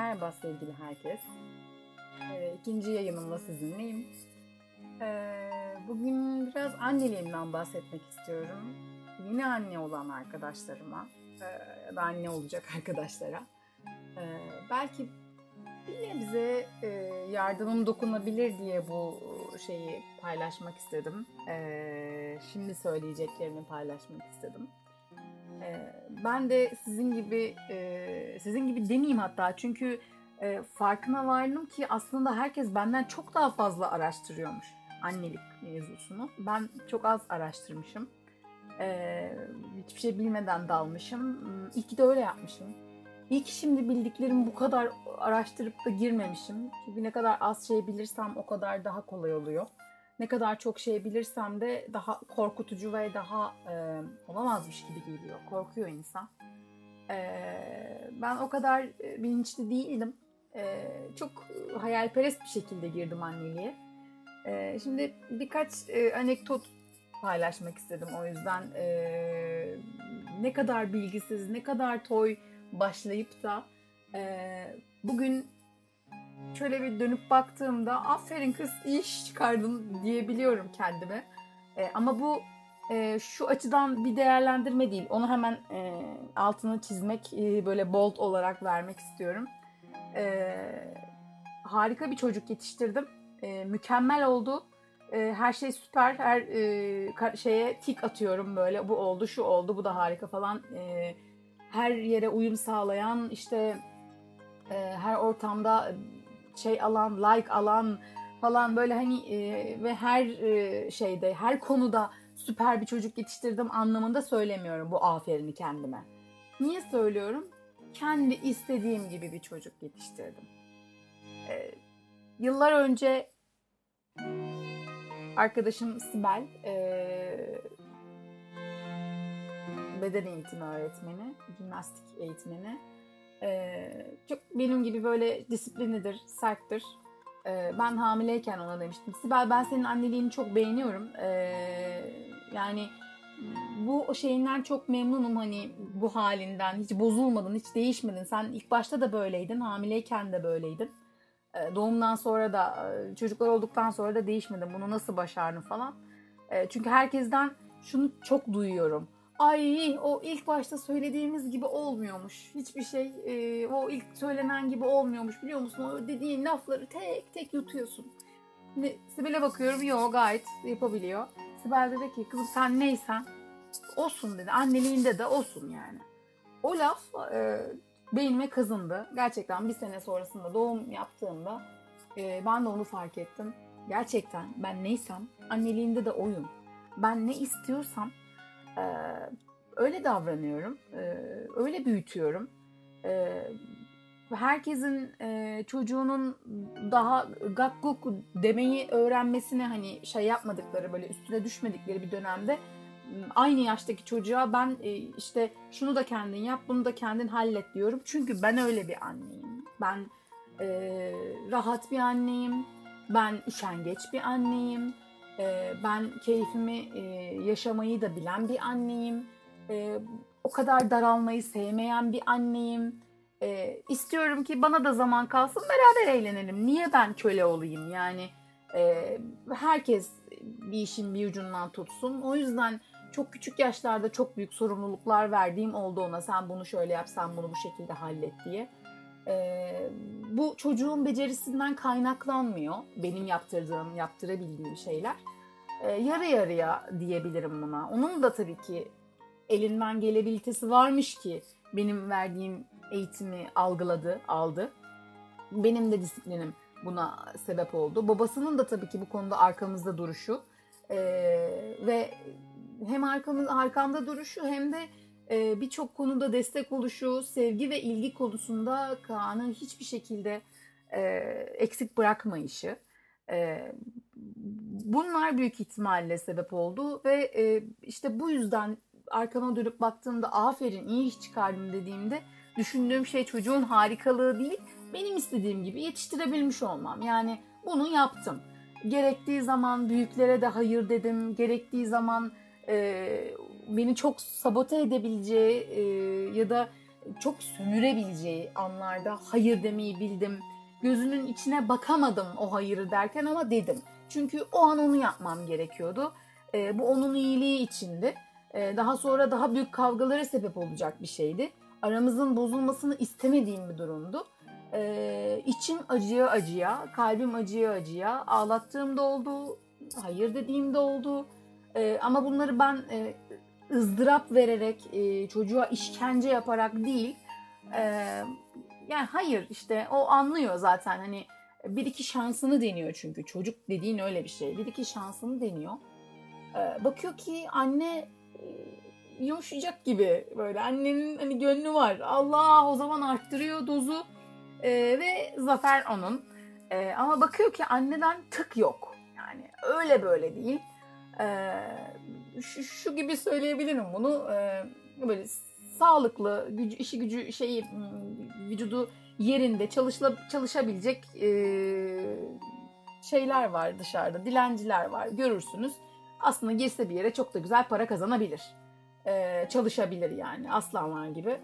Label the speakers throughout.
Speaker 1: Merhaba sevgili herkes. Ee, ikinci yayınımla sizinleyim. Ee, bugün biraz anneliğimden bahsetmek istiyorum. Yeni anne olan arkadaşlarıma e, ya da anne olacak arkadaşlara. Ee, belki bir nebze e, yardımım dokunabilir diye bu şeyi paylaşmak istedim. Ee, şimdi söyleyeceklerimi paylaşmak istedim. Ee, ben de sizin gibi e, sizin gibi demeyeyim hatta çünkü e, farkına vardım ki aslında herkes benden çok daha fazla araştırıyormuş annelik mevzusunu. Ben çok az araştırmışım. Ee, hiçbir şey bilmeden dalmışım. İyi ki de öyle yapmışım. İyi ki şimdi bildiklerimi bu kadar araştırıp da girmemişim. Çünkü ne kadar az şey bilirsem o kadar daha kolay oluyor. Ne kadar çok şey bilirsem de daha korkutucu ve daha e, olamazmış gibi geliyor. Korkuyor insan. E, ben o kadar bilinçli değildim. E, çok hayalperest bir şekilde girdim anneliğe. E, şimdi birkaç e, anekdot paylaşmak istedim o yüzden. E, ne kadar bilgisiz, ne kadar toy başlayıp da e, bugün şöyle bir dönüp baktığımda aferin kız iyi iş çıkardın diyebiliyorum kendime. E, ama bu e, şu açıdan bir değerlendirme değil. Onu hemen e, altını çizmek, e, böyle bold olarak vermek istiyorum. E, harika bir çocuk yetiştirdim. E, mükemmel oldu. E, her şey süper. Her e, şeye tik atıyorum böyle. Bu oldu, şu oldu, bu da harika falan. E, her yere uyum sağlayan, işte e, her ortamda şey alan, like alan falan böyle hani e, ve her e, şeyde, her konuda süper bir çocuk yetiştirdim anlamında söylemiyorum bu aferini kendime. Niye söylüyorum? Kendi istediğim gibi bir çocuk yetiştirdim. E, yıllar önce arkadaşım Sibel e, beden eğitimi öğretmeni, jimnastik eğitmeni. Ee, çok benim gibi böyle disiplinidir, serttir. Ee, ben hamileyken ona demiştim. Sibel ben senin anneliğini çok beğeniyorum. Ee, yani bu şeyinden çok memnunum hani bu halinden. Hiç bozulmadın, hiç değişmedin. Sen ilk başta da böyleydin, hamileyken de böyleydin. Ee, doğumdan sonra da, çocuklar olduktan sonra da değişmedin. Bunu nasıl başardın falan. Ee, çünkü herkesten şunu çok duyuyorum ay o ilk başta söylediğimiz gibi olmuyormuş. Hiçbir şey e, o ilk söylenen gibi olmuyormuş biliyor musun? O dediğin lafları tek tek yutuyorsun. Şimdi Sibel'e bakıyorum yok gayet yapabiliyor. Sibel dedi ki kızım sen neysen olsun dedi. Anneliğinde de olsun yani. O laf e, beynime kazındı. Gerçekten bir sene sonrasında doğum yaptığımda e, ben de onu fark ettim. Gerçekten ben neysem anneliğinde de oyum. Ben ne istiyorsam öyle davranıyorum, öyle büyütüyorum. Herkesin çocuğunun daha gakkuk demeyi öğrenmesine hani şey yapmadıkları böyle üstüne düşmedikleri bir dönemde aynı yaştaki çocuğa ben işte şunu da kendin yap, bunu da kendin hallet diyorum. Çünkü ben öyle bir anneyim. Ben rahat bir anneyim. Ben üşengeç bir anneyim ee, ben keyfimi e, yaşamayı da bilen bir anneyim. Ee, o kadar daralmayı sevmeyen bir anneyim. Ee, istiyorum ki bana da zaman kalsın beraber eğlenelim. Niye ben köle olayım? Yani e, herkes bir işin bir ucundan tutsun. O yüzden çok küçük yaşlarda çok büyük sorumluluklar verdiğim oldu ona. Sen bunu şöyle yap, sen bunu bu şekilde hallet diye. Bu çocuğun becerisinden kaynaklanmıyor. Benim yaptırdığım, yaptırabildiğim şeyler. Ee, yarı yarıya diyebilirim buna. Onun da tabii ki elinden gelebilitesi varmış ki benim verdiğim eğitimi algıladı, aldı. Benim de disiplinim buna sebep oldu. Babasının da tabii ki bu konuda arkamızda duruşu ee, ve hem arkamız arkamda duruşu hem de birçok konuda destek oluşu, sevgi ve ilgi konusunda Kaan'ı hiçbir şekilde e, eksik bırakmayışı. E, bunlar büyük ihtimalle sebep oldu ve e, işte bu yüzden arkama dönüp baktığımda aferin iyi iş çıkardım dediğimde düşündüğüm şey çocuğun harikalığı değil benim istediğim gibi yetiştirebilmiş olmam. Yani bunu yaptım. Gerektiği zaman büyüklere de hayır dedim. Gerektiği zaman beni çok sabote edebileceği e, ya da çok sömürebileceği anlarda hayır demeyi bildim. Gözünün içine bakamadım o hayırı derken ama dedim. Çünkü o an onu yapmam gerekiyordu. E, bu onun iyiliği içindi. E, daha sonra daha büyük kavgalara sebep olacak bir şeydi. Aramızın bozulmasını istemediğim bir durumdu. E, içim acıya acıya, kalbim acıya acıya, ağlattığım da oldu, hayır dediğim de oldu. E, ama bunları ben e, ızdırap vererek, e, çocuğa işkence yaparak değil, e, yani hayır işte o anlıyor zaten hani bir iki şansını deniyor çünkü çocuk dediğin öyle bir şey. Bir iki şansını deniyor. E, bakıyor ki anne e, yumuşayacak gibi böyle annenin hani gönlü var. Allah o zaman arttırıyor dozu e, ve zafer onun. E, ama bakıyor ki anneden tık yok. Yani öyle böyle değil. E, şu, şu gibi söyleyebilirim bunu. E, böyle sağlıklı, gücü, işi gücü şeyi vücudu yerinde çalışla, çalışabilecek e, şeyler var dışarıda. Dilenciler var. Görürsünüz. Aslında girse bir yere çok da güzel para kazanabilir. E, çalışabilir yani aslanlar gibi.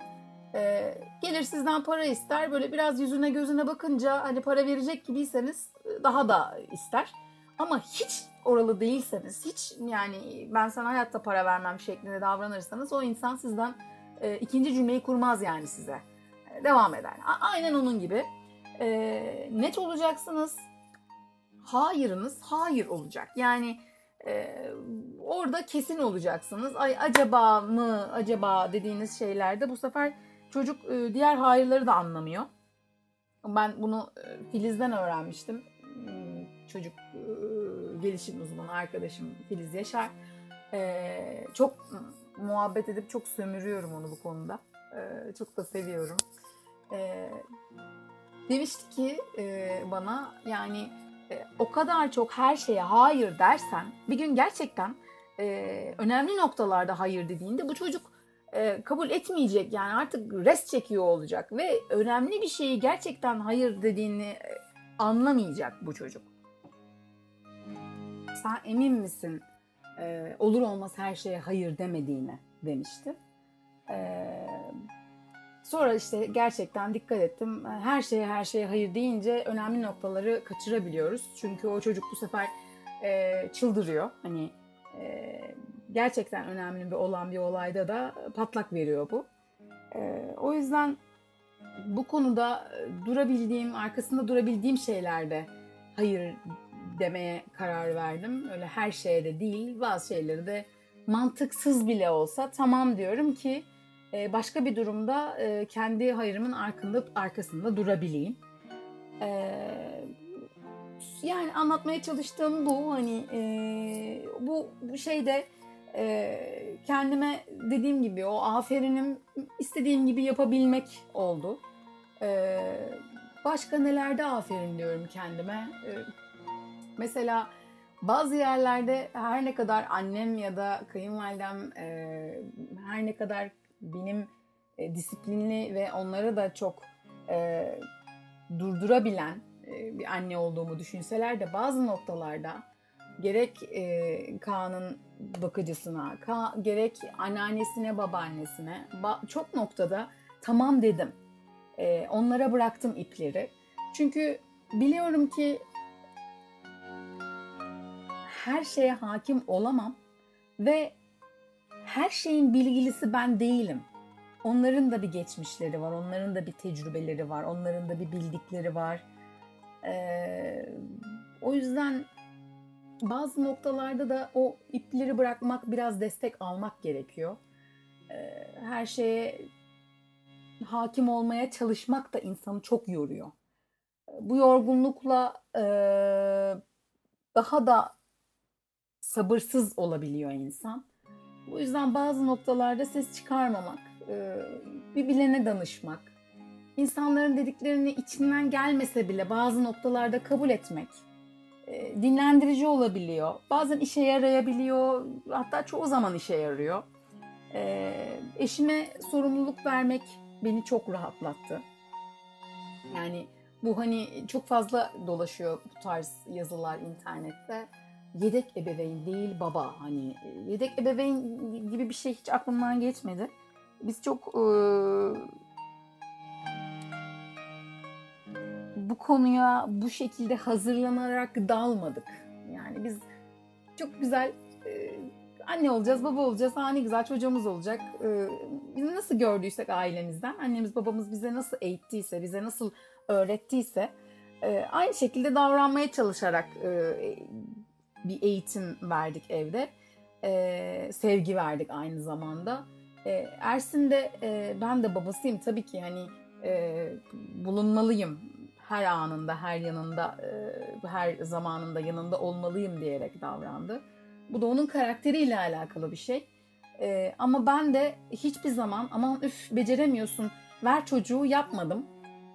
Speaker 1: E, gelir sizden para ister. Böyle biraz yüzüne gözüne bakınca hani para verecek gibiyseniz daha da ister. Ama hiç oralı değilseniz, hiç yani ben sana hayatta para vermem şeklinde davranırsanız o insan sizden e, ikinci cümleyi kurmaz yani size. E, devam eder. A- aynen onun gibi. E, net olacaksınız. Hayırınız hayır olacak. Yani e, orada kesin olacaksınız. Ay acaba mı acaba dediğiniz şeylerde bu sefer çocuk e, diğer hayırları da anlamıyor. Ben bunu e, Filiz'den öğrenmiştim. Hmm, çocuk e, gelişim uzmanı arkadaşım Filiz Yaşar. E, çok muhabbet edip çok sömürüyorum onu bu konuda. E, çok da seviyorum. E, demişti ki e, bana yani e, o kadar çok her şeye hayır dersen bir gün gerçekten e, önemli noktalarda hayır dediğinde bu çocuk e, kabul etmeyecek yani artık res çekiyor olacak ve önemli bir şeyi gerçekten hayır dediğini anlamayacak bu çocuk. Sen emin misin e, olur olmaz her şeye hayır demediğine demişti. E, sonra işte gerçekten dikkat ettim. Her şeye her şeye hayır deyince önemli noktaları kaçırabiliyoruz. Çünkü o çocuk bu sefer e, çıldırıyor. Hani e, gerçekten önemli bir olan bir olayda da patlak veriyor bu. E, o yüzden bu konuda durabildiğim, arkasında durabildiğim şeylerde hayır demeye karar verdim. Öyle her şeye de değil, bazı şeyleri de mantıksız bile olsa tamam diyorum ki e, başka bir durumda e, kendi hayırımın arkında arkasında durabileyim. E, yani anlatmaya çalıştığım bu hani bu, bu şeyde kendime dediğim gibi o aferinim istediğim gibi yapabilmek oldu. Başka nelerde aferin diyorum kendime. Mesela bazı yerlerde her ne kadar annem ya da kayınvalidem e, her ne kadar benim e, disiplinli ve onları da çok e, durdurabilen e, bir anne olduğumu düşünseler de bazı noktalarda gerek e, Kaan'ın bakıcısına, Ka, gerek anneannesine, babaannesine ba, çok noktada tamam dedim. E, onlara bıraktım ipleri. Çünkü biliyorum ki her şeye hakim olamam ve her şeyin bilgilisi ben değilim. Onların da bir geçmişleri var, onların da bir tecrübeleri var, onların da bir bildikleri var. Ee, o yüzden bazı noktalarda da o ipleri bırakmak, biraz destek almak gerekiyor. Ee, her şeye hakim olmaya çalışmak da insanı çok yoruyor. Bu yorgunlukla e, daha da sabırsız olabiliyor insan. Bu yüzden bazı noktalarda ses çıkarmamak, e, bir bilene danışmak, insanların dediklerini içinden gelmese bile bazı noktalarda kabul etmek e, dinlendirici olabiliyor. Bazen işe yarayabiliyor, hatta çoğu zaman işe yarıyor. E, eşime sorumluluk vermek beni çok rahatlattı. Yani bu hani çok fazla dolaşıyor bu tarz yazılar internette yedek ebeveyn değil baba hani e, yedek ebeveyn gibi bir şey hiç aklımdan geçmedi. Biz çok e, bu konuya bu şekilde hazırlanarak dalmadık. Yani biz çok güzel e, anne olacağız, baba olacağız, ha ne güzel çocuğumuz olacak. E, biz nasıl gördüysek ailemizden, annemiz babamız bize nasıl eğittiyse, bize nasıl öğrettiyse e, aynı şekilde davranmaya çalışarak e, bir eğitim verdik evde. E, sevgi verdik aynı zamanda. E, Ersin de e, ben de babasıyım tabii ki hani e, bulunmalıyım her anında, her yanında, e, her zamanında yanında olmalıyım diyerek davrandı. Bu da onun karakteriyle alakalı bir şey. E, ama ben de hiçbir zaman aman üf beceremiyorsun ver çocuğu yapmadım.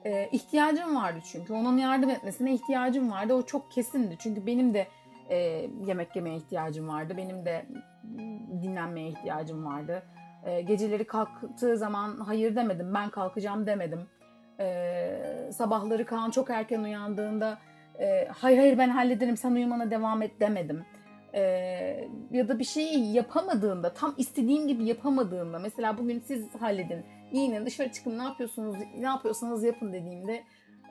Speaker 1: E, ihtiyacım vardı çünkü. Onun yardım etmesine ihtiyacım vardı. O çok kesindi. Çünkü benim de e, yemek yemeye ihtiyacım vardı. Benim de dinlenmeye ihtiyacım vardı. E, geceleri kalktığı zaman hayır demedim. Ben kalkacağım demedim. E, sabahları Kaan çok erken uyandığında e, hayır hayır ben hallederim sen uyumana devam et demedim. E, ya da bir şeyi yapamadığında tam istediğim gibi yapamadığında mesela bugün siz halledin yine dışarı çıkın ne yapıyorsunuz ne yapıyorsanız yapın dediğimde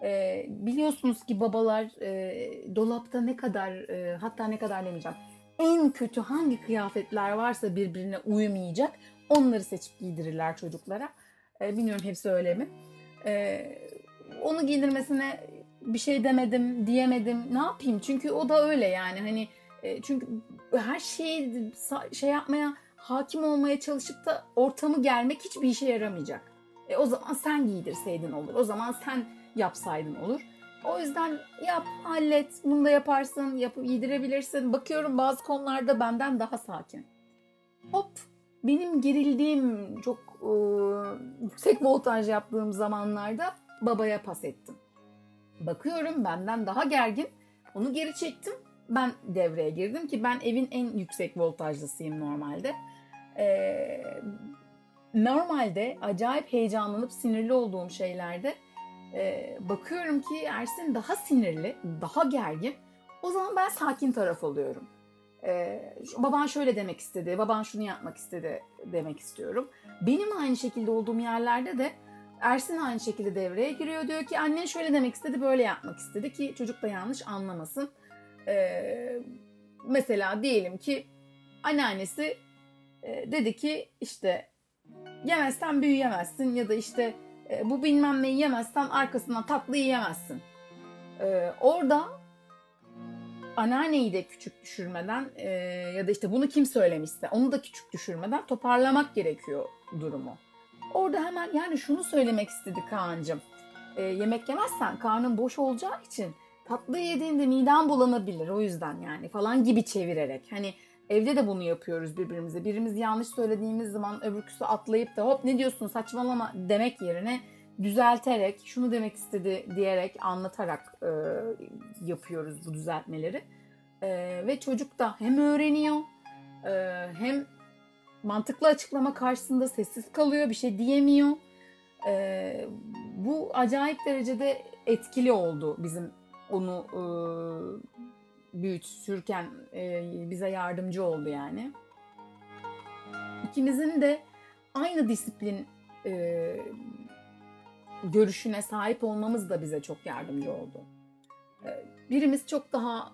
Speaker 1: e, biliyorsunuz ki babalar e, dolapta ne kadar e, hatta ne kadar demeyeceğim en kötü hangi kıyafetler varsa birbirine uyumayacak onları seçip giydirirler çocuklara. E, bilmiyorum hepsi öyle mi? E, onu giydirmesine bir şey demedim, diyemedim. Ne yapayım? Çünkü o da öyle yani. Hani e, çünkü her şeyi şey yapmaya, hakim olmaya çalışıp da ortamı gelmek hiçbir işe yaramayacak. E, o zaman sen giydirseydin olur. O zaman sen yapsaydın olur. O yüzden yap, hallet, bunu da yaparsın, yapıp giydirebilirsin. Bakıyorum bazı konularda benden daha sakin. Hop, benim gerildiğim, çok e, yüksek voltaj yaptığım zamanlarda babaya pas ettim. Bakıyorum benden daha gergin, onu geri çektim. Ben devreye girdim ki ben evin en yüksek voltajlısıyım normalde. Ee, normalde acayip heyecanlanıp sinirli olduğum şeylerde e, bakıyorum ki Ersin daha sinirli, daha gergin. O zaman ben sakin taraf oluyorum. E, baban şöyle demek istedi, baban şunu yapmak istedi demek istiyorum. Benim aynı şekilde olduğum yerlerde de Ersin aynı şekilde devreye giriyor. Diyor ki annen şöyle demek istedi, böyle yapmak istedi ki çocuk da yanlış anlamasın. E, mesela diyelim ki anneannesi e, dedi ki işte yemezsen büyüyemezsin ya da işte e, bu bilmem neyi yemezsen arkasından tatlı yiyemezsin. E, orada anneanneyi de küçük düşürmeden e, ya da işte bunu kim söylemişse onu da küçük düşürmeden toparlamak gerekiyor durumu. Orada hemen yani şunu söylemek istedi Kaan'cığım. E, yemek yemezsen karnın boş olacağı için tatlı yediğinde miden bulanabilir o yüzden yani falan gibi çevirerek. Hani evde de bunu yapıyoruz birbirimize. Birimiz yanlış söylediğimiz zaman öbürküsü atlayıp da hop ne diyorsun saçmalama demek yerine düzelterek şunu demek istedi diyerek anlatarak e, yapıyoruz bu düzeltmeleri. E, ve çocuk da hem öğreniyor e, hem mantıklı açıklama karşısında sessiz kalıyor bir şey diyemiyor. E, bu acayip derecede etkili oldu bizim onu e, büyütürken e, bize yardımcı oldu yani. İkimizin de aynı disiplin e, görüşüne sahip olmamız da bize çok yardımcı oldu. E, birimiz çok daha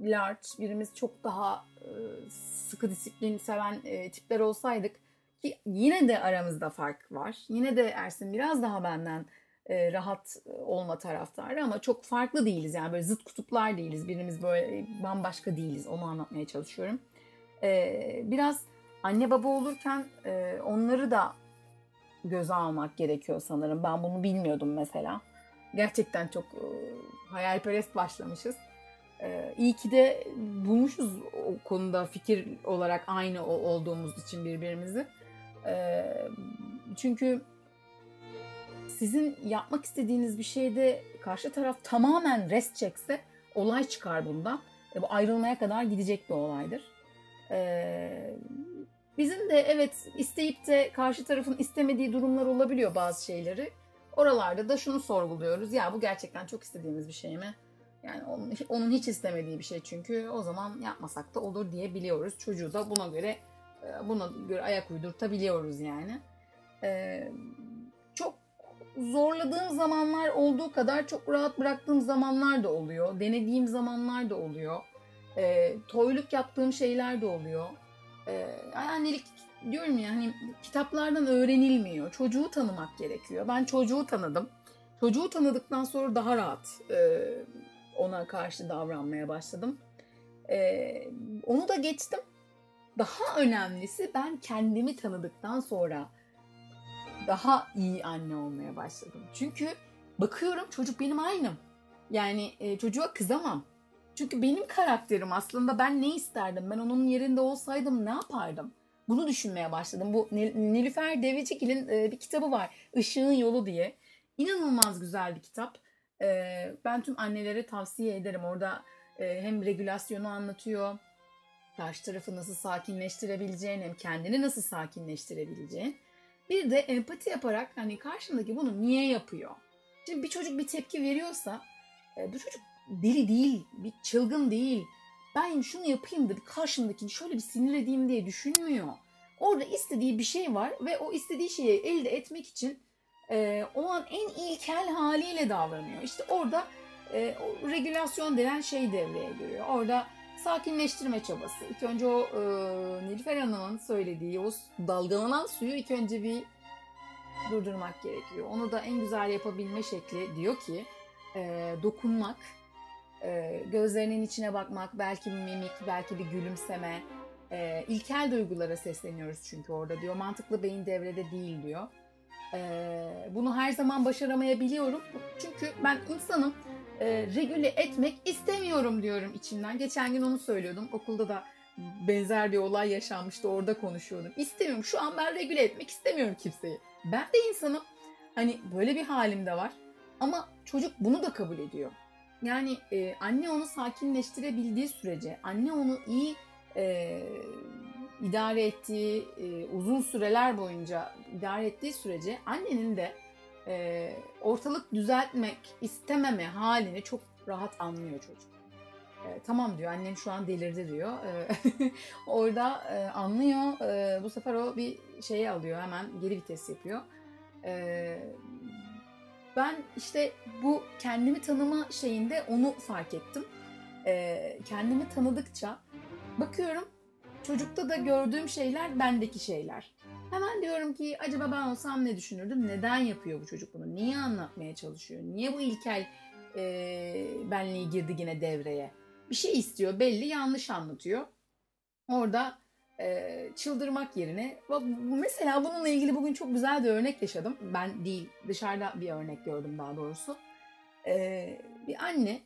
Speaker 1: large, birimiz çok daha e, sıkı disiplin seven e, tipler olsaydık ki yine de aramızda fark var. Yine de Ersin biraz daha benden e, rahat olma taraftarı ama çok farklı değiliz yani böyle zıt kutuplar değiliz. Birimiz böyle bambaşka değiliz onu anlatmaya çalışıyorum. E, biraz anne baba olurken e, onları da göze almak gerekiyor sanırım. Ben bunu bilmiyordum mesela. Gerçekten çok e, hayalperest başlamışız. E, iyi ki de bulmuşuz o konuda fikir olarak aynı olduğumuz için birbirimizi. E, çünkü sizin yapmak istediğiniz bir şeyde karşı taraf tamamen rest çekse olay çıkar bundan. E, bu ayrılmaya kadar gidecek bir olaydır. E, bizim de evet isteyip de karşı tarafın istemediği durumlar olabiliyor bazı şeyleri. Oralarda da şunu sorguluyoruz. Ya bu gerçekten çok istediğimiz bir şey mi? Yani onun, onun hiç istemediği bir şey çünkü o zaman yapmasak da olur diye biliyoruz. Çocuğu da buna göre buna göre ayak uydurtabiliyoruz yani. Ee, zorladığım zamanlar olduğu kadar çok rahat bıraktığım zamanlar da oluyor. Denediğim zamanlar da oluyor. E, toyluk yaptığım şeyler de oluyor. E, annelik diyorum ya hani kitaplardan öğrenilmiyor. Çocuğu tanımak gerekiyor. Ben çocuğu tanıdım. Çocuğu tanıdıktan sonra daha rahat e, ona karşı davranmaya başladım. E, onu da geçtim. Daha önemlisi ben kendimi tanıdıktan sonra daha iyi anne olmaya başladım. Çünkü bakıyorum çocuk benim aynım. Yani e, çocuğa kızamam. Çünkü benim karakterim aslında ben ne isterdim? Ben onun yerinde olsaydım ne yapardım? Bunu düşünmeye başladım. Bu Nilüfer Devecikil'in e, bir kitabı var. Işığın Yolu diye. İnanılmaz güzel bir kitap. E, ben tüm annelere tavsiye ederim. Orada e, hem regülasyonu anlatıyor. Karşı tarafı nasıl sakinleştirebileceğin hem kendini nasıl sakinleştirebileceğin. Bir de empati yaparak hani karşındaki bunu niye yapıyor? Şimdi bir çocuk bir tepki veriyorsa bu çocuk deli değil, bir çılgın değil. Ben şunu yapayım da bir karşımdakini şöyle bir sinir edeyim diye düşünmüyor. Orada istediği bir şey var ve o istediği şeyi elde etmek için e, o an en ilkel haliyle davranıyor. İşte orada e, o regülasyon denen şey devreye giriyor. Orada sakinleştirme çabası. İlk önce o e, Nilüfer Hanım'ın söylediği o dalgalanan suyu ilk önce bir durdurmak gerekiyor. Onu da en güzel yapabilme şekli diyor ki e, dokunmak, e, gözlerinin içine bakmak, belki bir mimik, belki bir gülümseme. E, ilkel duygulara sesleniyoruz çünkü orada diyor. Mantıklı beyin devrede değil diyor. E, bunu her zaman başaramayabiliyorum. Çünkü ben insanım. E, regüle etmek istemiyorum diyorum içimden. Geçen gün onu söylüyordum. Okulda da benzer bir olay yaşanmıştı. Orada konuşuyordum. İstemiyorum. Şu an ben regüle etmek istemiyorum kimseyi. Ben de insanım. Hani böyle bir halim de var. Ama çocuk bunu da kabul ediyor. Yani e, anne onu sakinleştirebildiği sürece, anne onu iyi e, idare ettiği, e, uzun süreler boyunca idare ettiği sürece annenin de e, ortalık düzeltmek istememe halini çok rahat anlıyor çocuk. E, tamam diyor annem şu an delirdi diyor. E, orada e, anlıyor. E, bu sefer o bir şeyi alıyor hemen geri vites yapıyor. E, ben işte bu kendimi tanıma şeyinde onu fark ettim. Ee, kendimi tanıdıkça bakıyorum çocukta da gördüğüm şeyler bendeki şeyler. Hemen diyorum ki acaba ben olsam ne düşünürdüm? Neden yapıyor bu çocuk bunu? Niye anlatmaya çalışıyor? Niye bu ilkel e, benliği girdi yine devreye? Bir şey istiyor belli yanlış anlatıyor. Orada e, çıldırmak yerine mesela bununla ilgili bugün çok güzel bir örnek yaşadım. Ben değil dışarıda bir örnek gördüm daha doğrusu. E, bir anne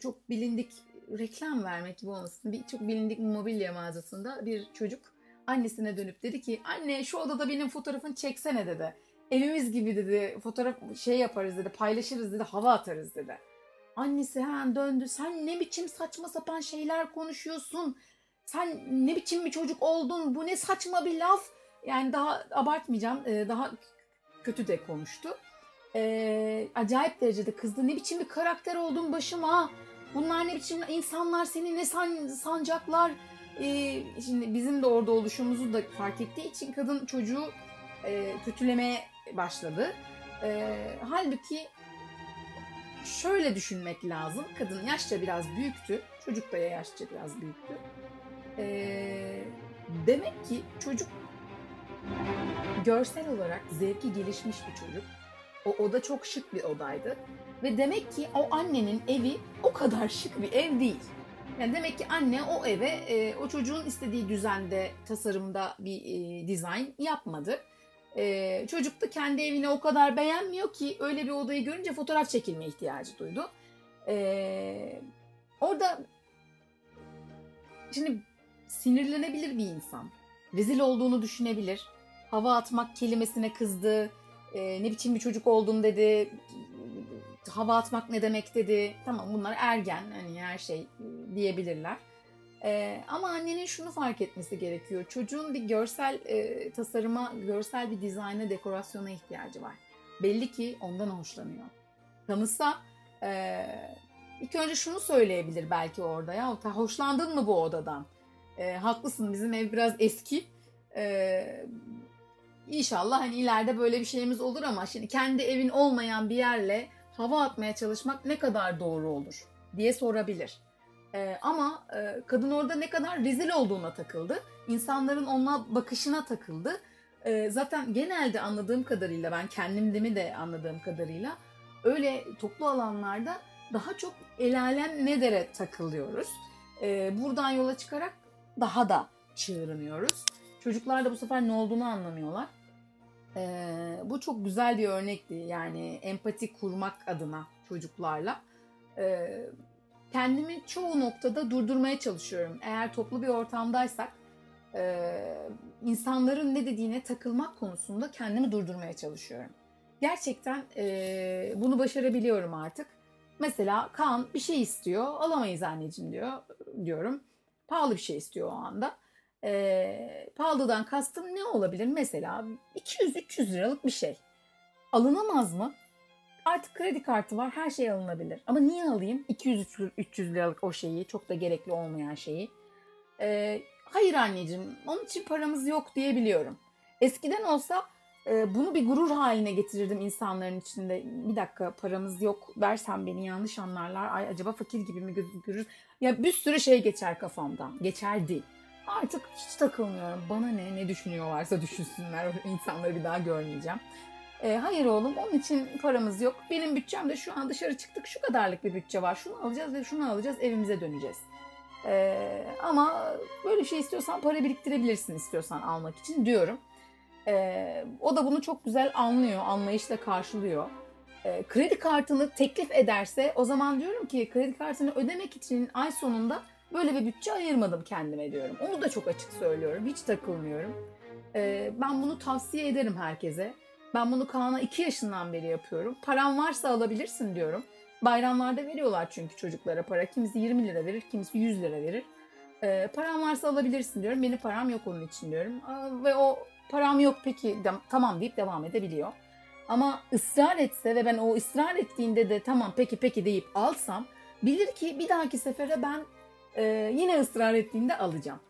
Speaker 1: çok bilindik reklam vermek gibi olmasın bir çok bilindik mobilya mağazasında bir çocuk annesine dönüp dedi ki anne şu odada benim fotoğrafını çeksene dedi. Evimiz gibi dedi fotoğraf şey yaparız dedi paylaşırız dedi hava atarız dedi. Annesi hemen döndü sen ne biçim saçma sapan şeyler konuşuyorsun sen ne biçim bir çocuk oldun bu ne saçma bir laf. Yani daha abartmayacağım daha kötü de konuştu. E, acayip derecede kızdı. Ne biçim bir karakter oldun başıma. Bunlar ne biçim insanlar seni ne san, sancaklar. E, şimdi bizim de orada oluşumuzu da fark ettiği için kadın çocuğu e, kötülemeye başladı. E, halbuki şöyle düşünmek lazım. Kadın yaşça biraz büyüktü. Çocuk da yaşça biraz büyüktü. Ee, demek ki çocuk görsel olarak zevki gelişmiş bir çocuk. O oda çok şık bir odaydı. Ve demek ki o annenin evi o kadar şık bir ev değil. Yani demek ki anne o eve e, o çocuğun istediği düzende, tasarımda bir e, dizayn yapmadı. E, çocuk da kendi evini o kadar beğenmiyor ki öyle bir odayı görünce fotoğraf çekilme ihtiyacı duydu. E, orada şimdi sinirlenebilir bir insan. Rezil olduğunu düşünebilir. Hava atmak kelimesine kızdı. E, ne biçim bir çocuk oldun dedi. Hava atmak ne demek dedi. Tamam bunlar ergen hani her şey e, diyebilirler. E, ama annenin şunu fark etmesi gerekiyor. Çocuğun bir görsel e, tasarıma, görsel bir dizayna, dekorasyona ihtiyacı var. Belli ki ondan hoşlanıyor. Tanısa e, ilk önce şunu söyleyebilir belki orada ya hoşlandın mı bu odadan? E, haklısın bizim ev biraz eski. E, İnşallah hani ileride böyle bir şeyimiz olur ama şimdi kendi evin olmayan bir yerle hava atmaya çalışmak ne kadar doğru olur diye sorabilir. Ee, ama e, kadın orada ne kadar rezil olduğuna takıldı. İnsanların ona bakışına takıldı. Ee, zaten genelde anladığım kadarıyla ben kendimdemi de anladığım kadarıyla öyle toplu alanlarda daha çok el alem ne takılıyoruz. Ee, buradan yola çıkarak daha da çığırınıyoruz. Çocuklar da bu sefer ne olduğunu anlamıyorlar. Ee, bu çok güzel bir örnekti yani empati kurmak adına çocuklarla. Ee, kendimi çoğu noktada durdurmaya çalışıyorum. Eğer toplu bir ortamdaysak e, insanların ne dediğine takılmak konusunda kendimi durdurmaya çalışıyorum. Gerçekten e, bunu başarabiliyorum artık. Mesela Kaan bir şey istiyor, alamayız anneciğim diyor diyorum. Pahalı bir şey istiyor o anda. E, pahalıdan kastım ne olabilir? Mesela 200-300 liralık bir şey. Alınamaz mı? Artık kredi kartı var her şey alınabilir. Ama niye alayım 200-300 liralık o şeyi çok da gerekli olmayan şeyi? E, hayır anneciğim onun için paramız yok diyebiliyorum. Eskiden olsa e, bunu bir gurur haline getirirdim insanların içinde. Bir dakika paramız yok dersem beni yanlış anlarlar. Ay acaba fakir gibi mi gözükürüz? Ya bir sürü şey geçer kafamdan. Geçerdi. Artık hiç takılmıyorum. Bana ne ne düşünüyorlarsa düşünsünler. O insanları bir daha görmeyeceğim. E, hayır oğlum onun için paramız yok. Benim bütçem de şu an dışarı çıktık şu kadarlık bir bütçe var. Şunu alacağız ve şunu alacağız evimize döneceğiz. E, ama böyle bir şey istiyorsan para biriktirebilirsin istiyorsan almak için diyorum. E, o da bunu çok güzel anlıyor, anlayışla karşılıyor. E, kredi kartını teklif ederse o zaman diyorum ki kredi kartını ödemek için ay sonunda böyle bir bütçe ayırmadım kendime diyorum. Onu da çok açık söylüyorum, hiç takılmıyorum. E, ben bunu tavsiye ederim herkese. Ben bunu Kaan'a 2 yaşından beri yapıyorum. Param varsa alabilirsin diyorum. Bayramlarda veriyorlar çünkü çocuklara para. Kimisi 20 lira verir, kimisi 100 lira verir. E, param varsa alabilirsin diyorum. Benim param yok onun için diyorum. E, ve o param yok peki de, tamam deyip devam edebiliyor. Ama ısrar etse ve ben o ısrar ettiğinde de tamam peki peki deyip alsam bilir ki bir dahaki sefere ben e, yine ısrar ettiğinde alacağım.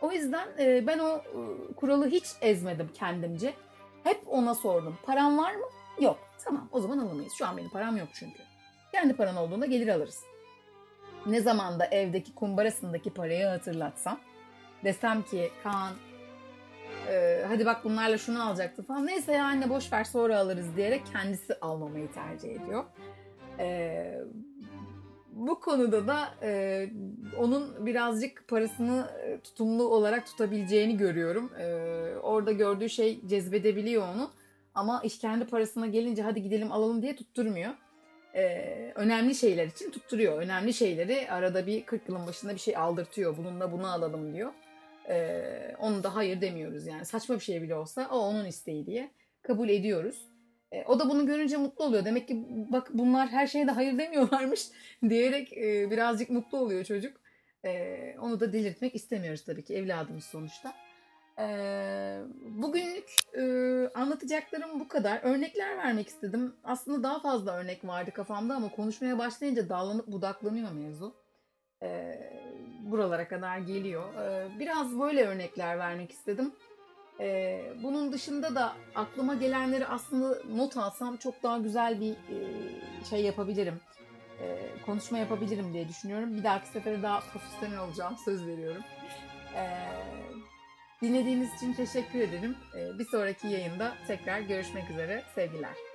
Speaker 1: O yüzden e, ben o e, kuralı hiç ezmedim kendimce. Hep ona sordum. Param var mı? Yok. Tamam o zaman alamayız. Şu an benim param yok çünkü. Kendi paran olduğunda gelir alırız. Ne zaman da evdeki kumbarasındaki parayı hatırlatsam desem ki Kaan e, hadi bak bunlarla şunu alacaktı falan. Neyse ya anne boş ver sonra alırız diyerek kendisi almamayı tercih ediyor. E, bu konuda da e, onun birazcık parasını tutumlu olarak tutabileceğini görüyorum. E, orada gördüğü şey cezbedebiliyor onu. Ama iş kendi parasına gelince hadi gidelim alalım diye tutturmuyor. E, önemli şeyler için tutturuyor. Önemli şeyleri arada bir 40 yılın başında bir şey aldırtıyor. Bununla bunu alalım diyor. E, onu da hayır demiyoruz yani. Saçma bir şey bile olsa o onun isteği diye kabul ediyoruz. E, o da bunu görünce mutlu oluyor. Demek ki bak bunlar her şeye de hayır demiyorlarmış diyerek e, birazcık mutlu oluyor çocuk. E, onu da delirtmek istemiyoruz tabii ki evladımız sonuçta. E, bugünlük anlatacaklarım bu kadar. Örnekler vermek istedim. Aslında daha fazla örnek vardı kafamda ama konuşmaya başlayınca dallanıp budaklanıyor mevzu. E, buralara kadar geliyor. Biraz böyle örnekler vermek istedim. Ee, bunun dışında da aklıma gelenleri aslında not alsam çok daha güzel bir e, şey yapabilirim. E, konuşma yapabilirim diye düşünüyorum. Bir dahaki sefere daha profesyonel olacağım. Söz veriyorum. E, dinlediğiniz için teşekkür ederim. E, bir sonraki yayında tekrar görüşmek üzere. Sevgiler.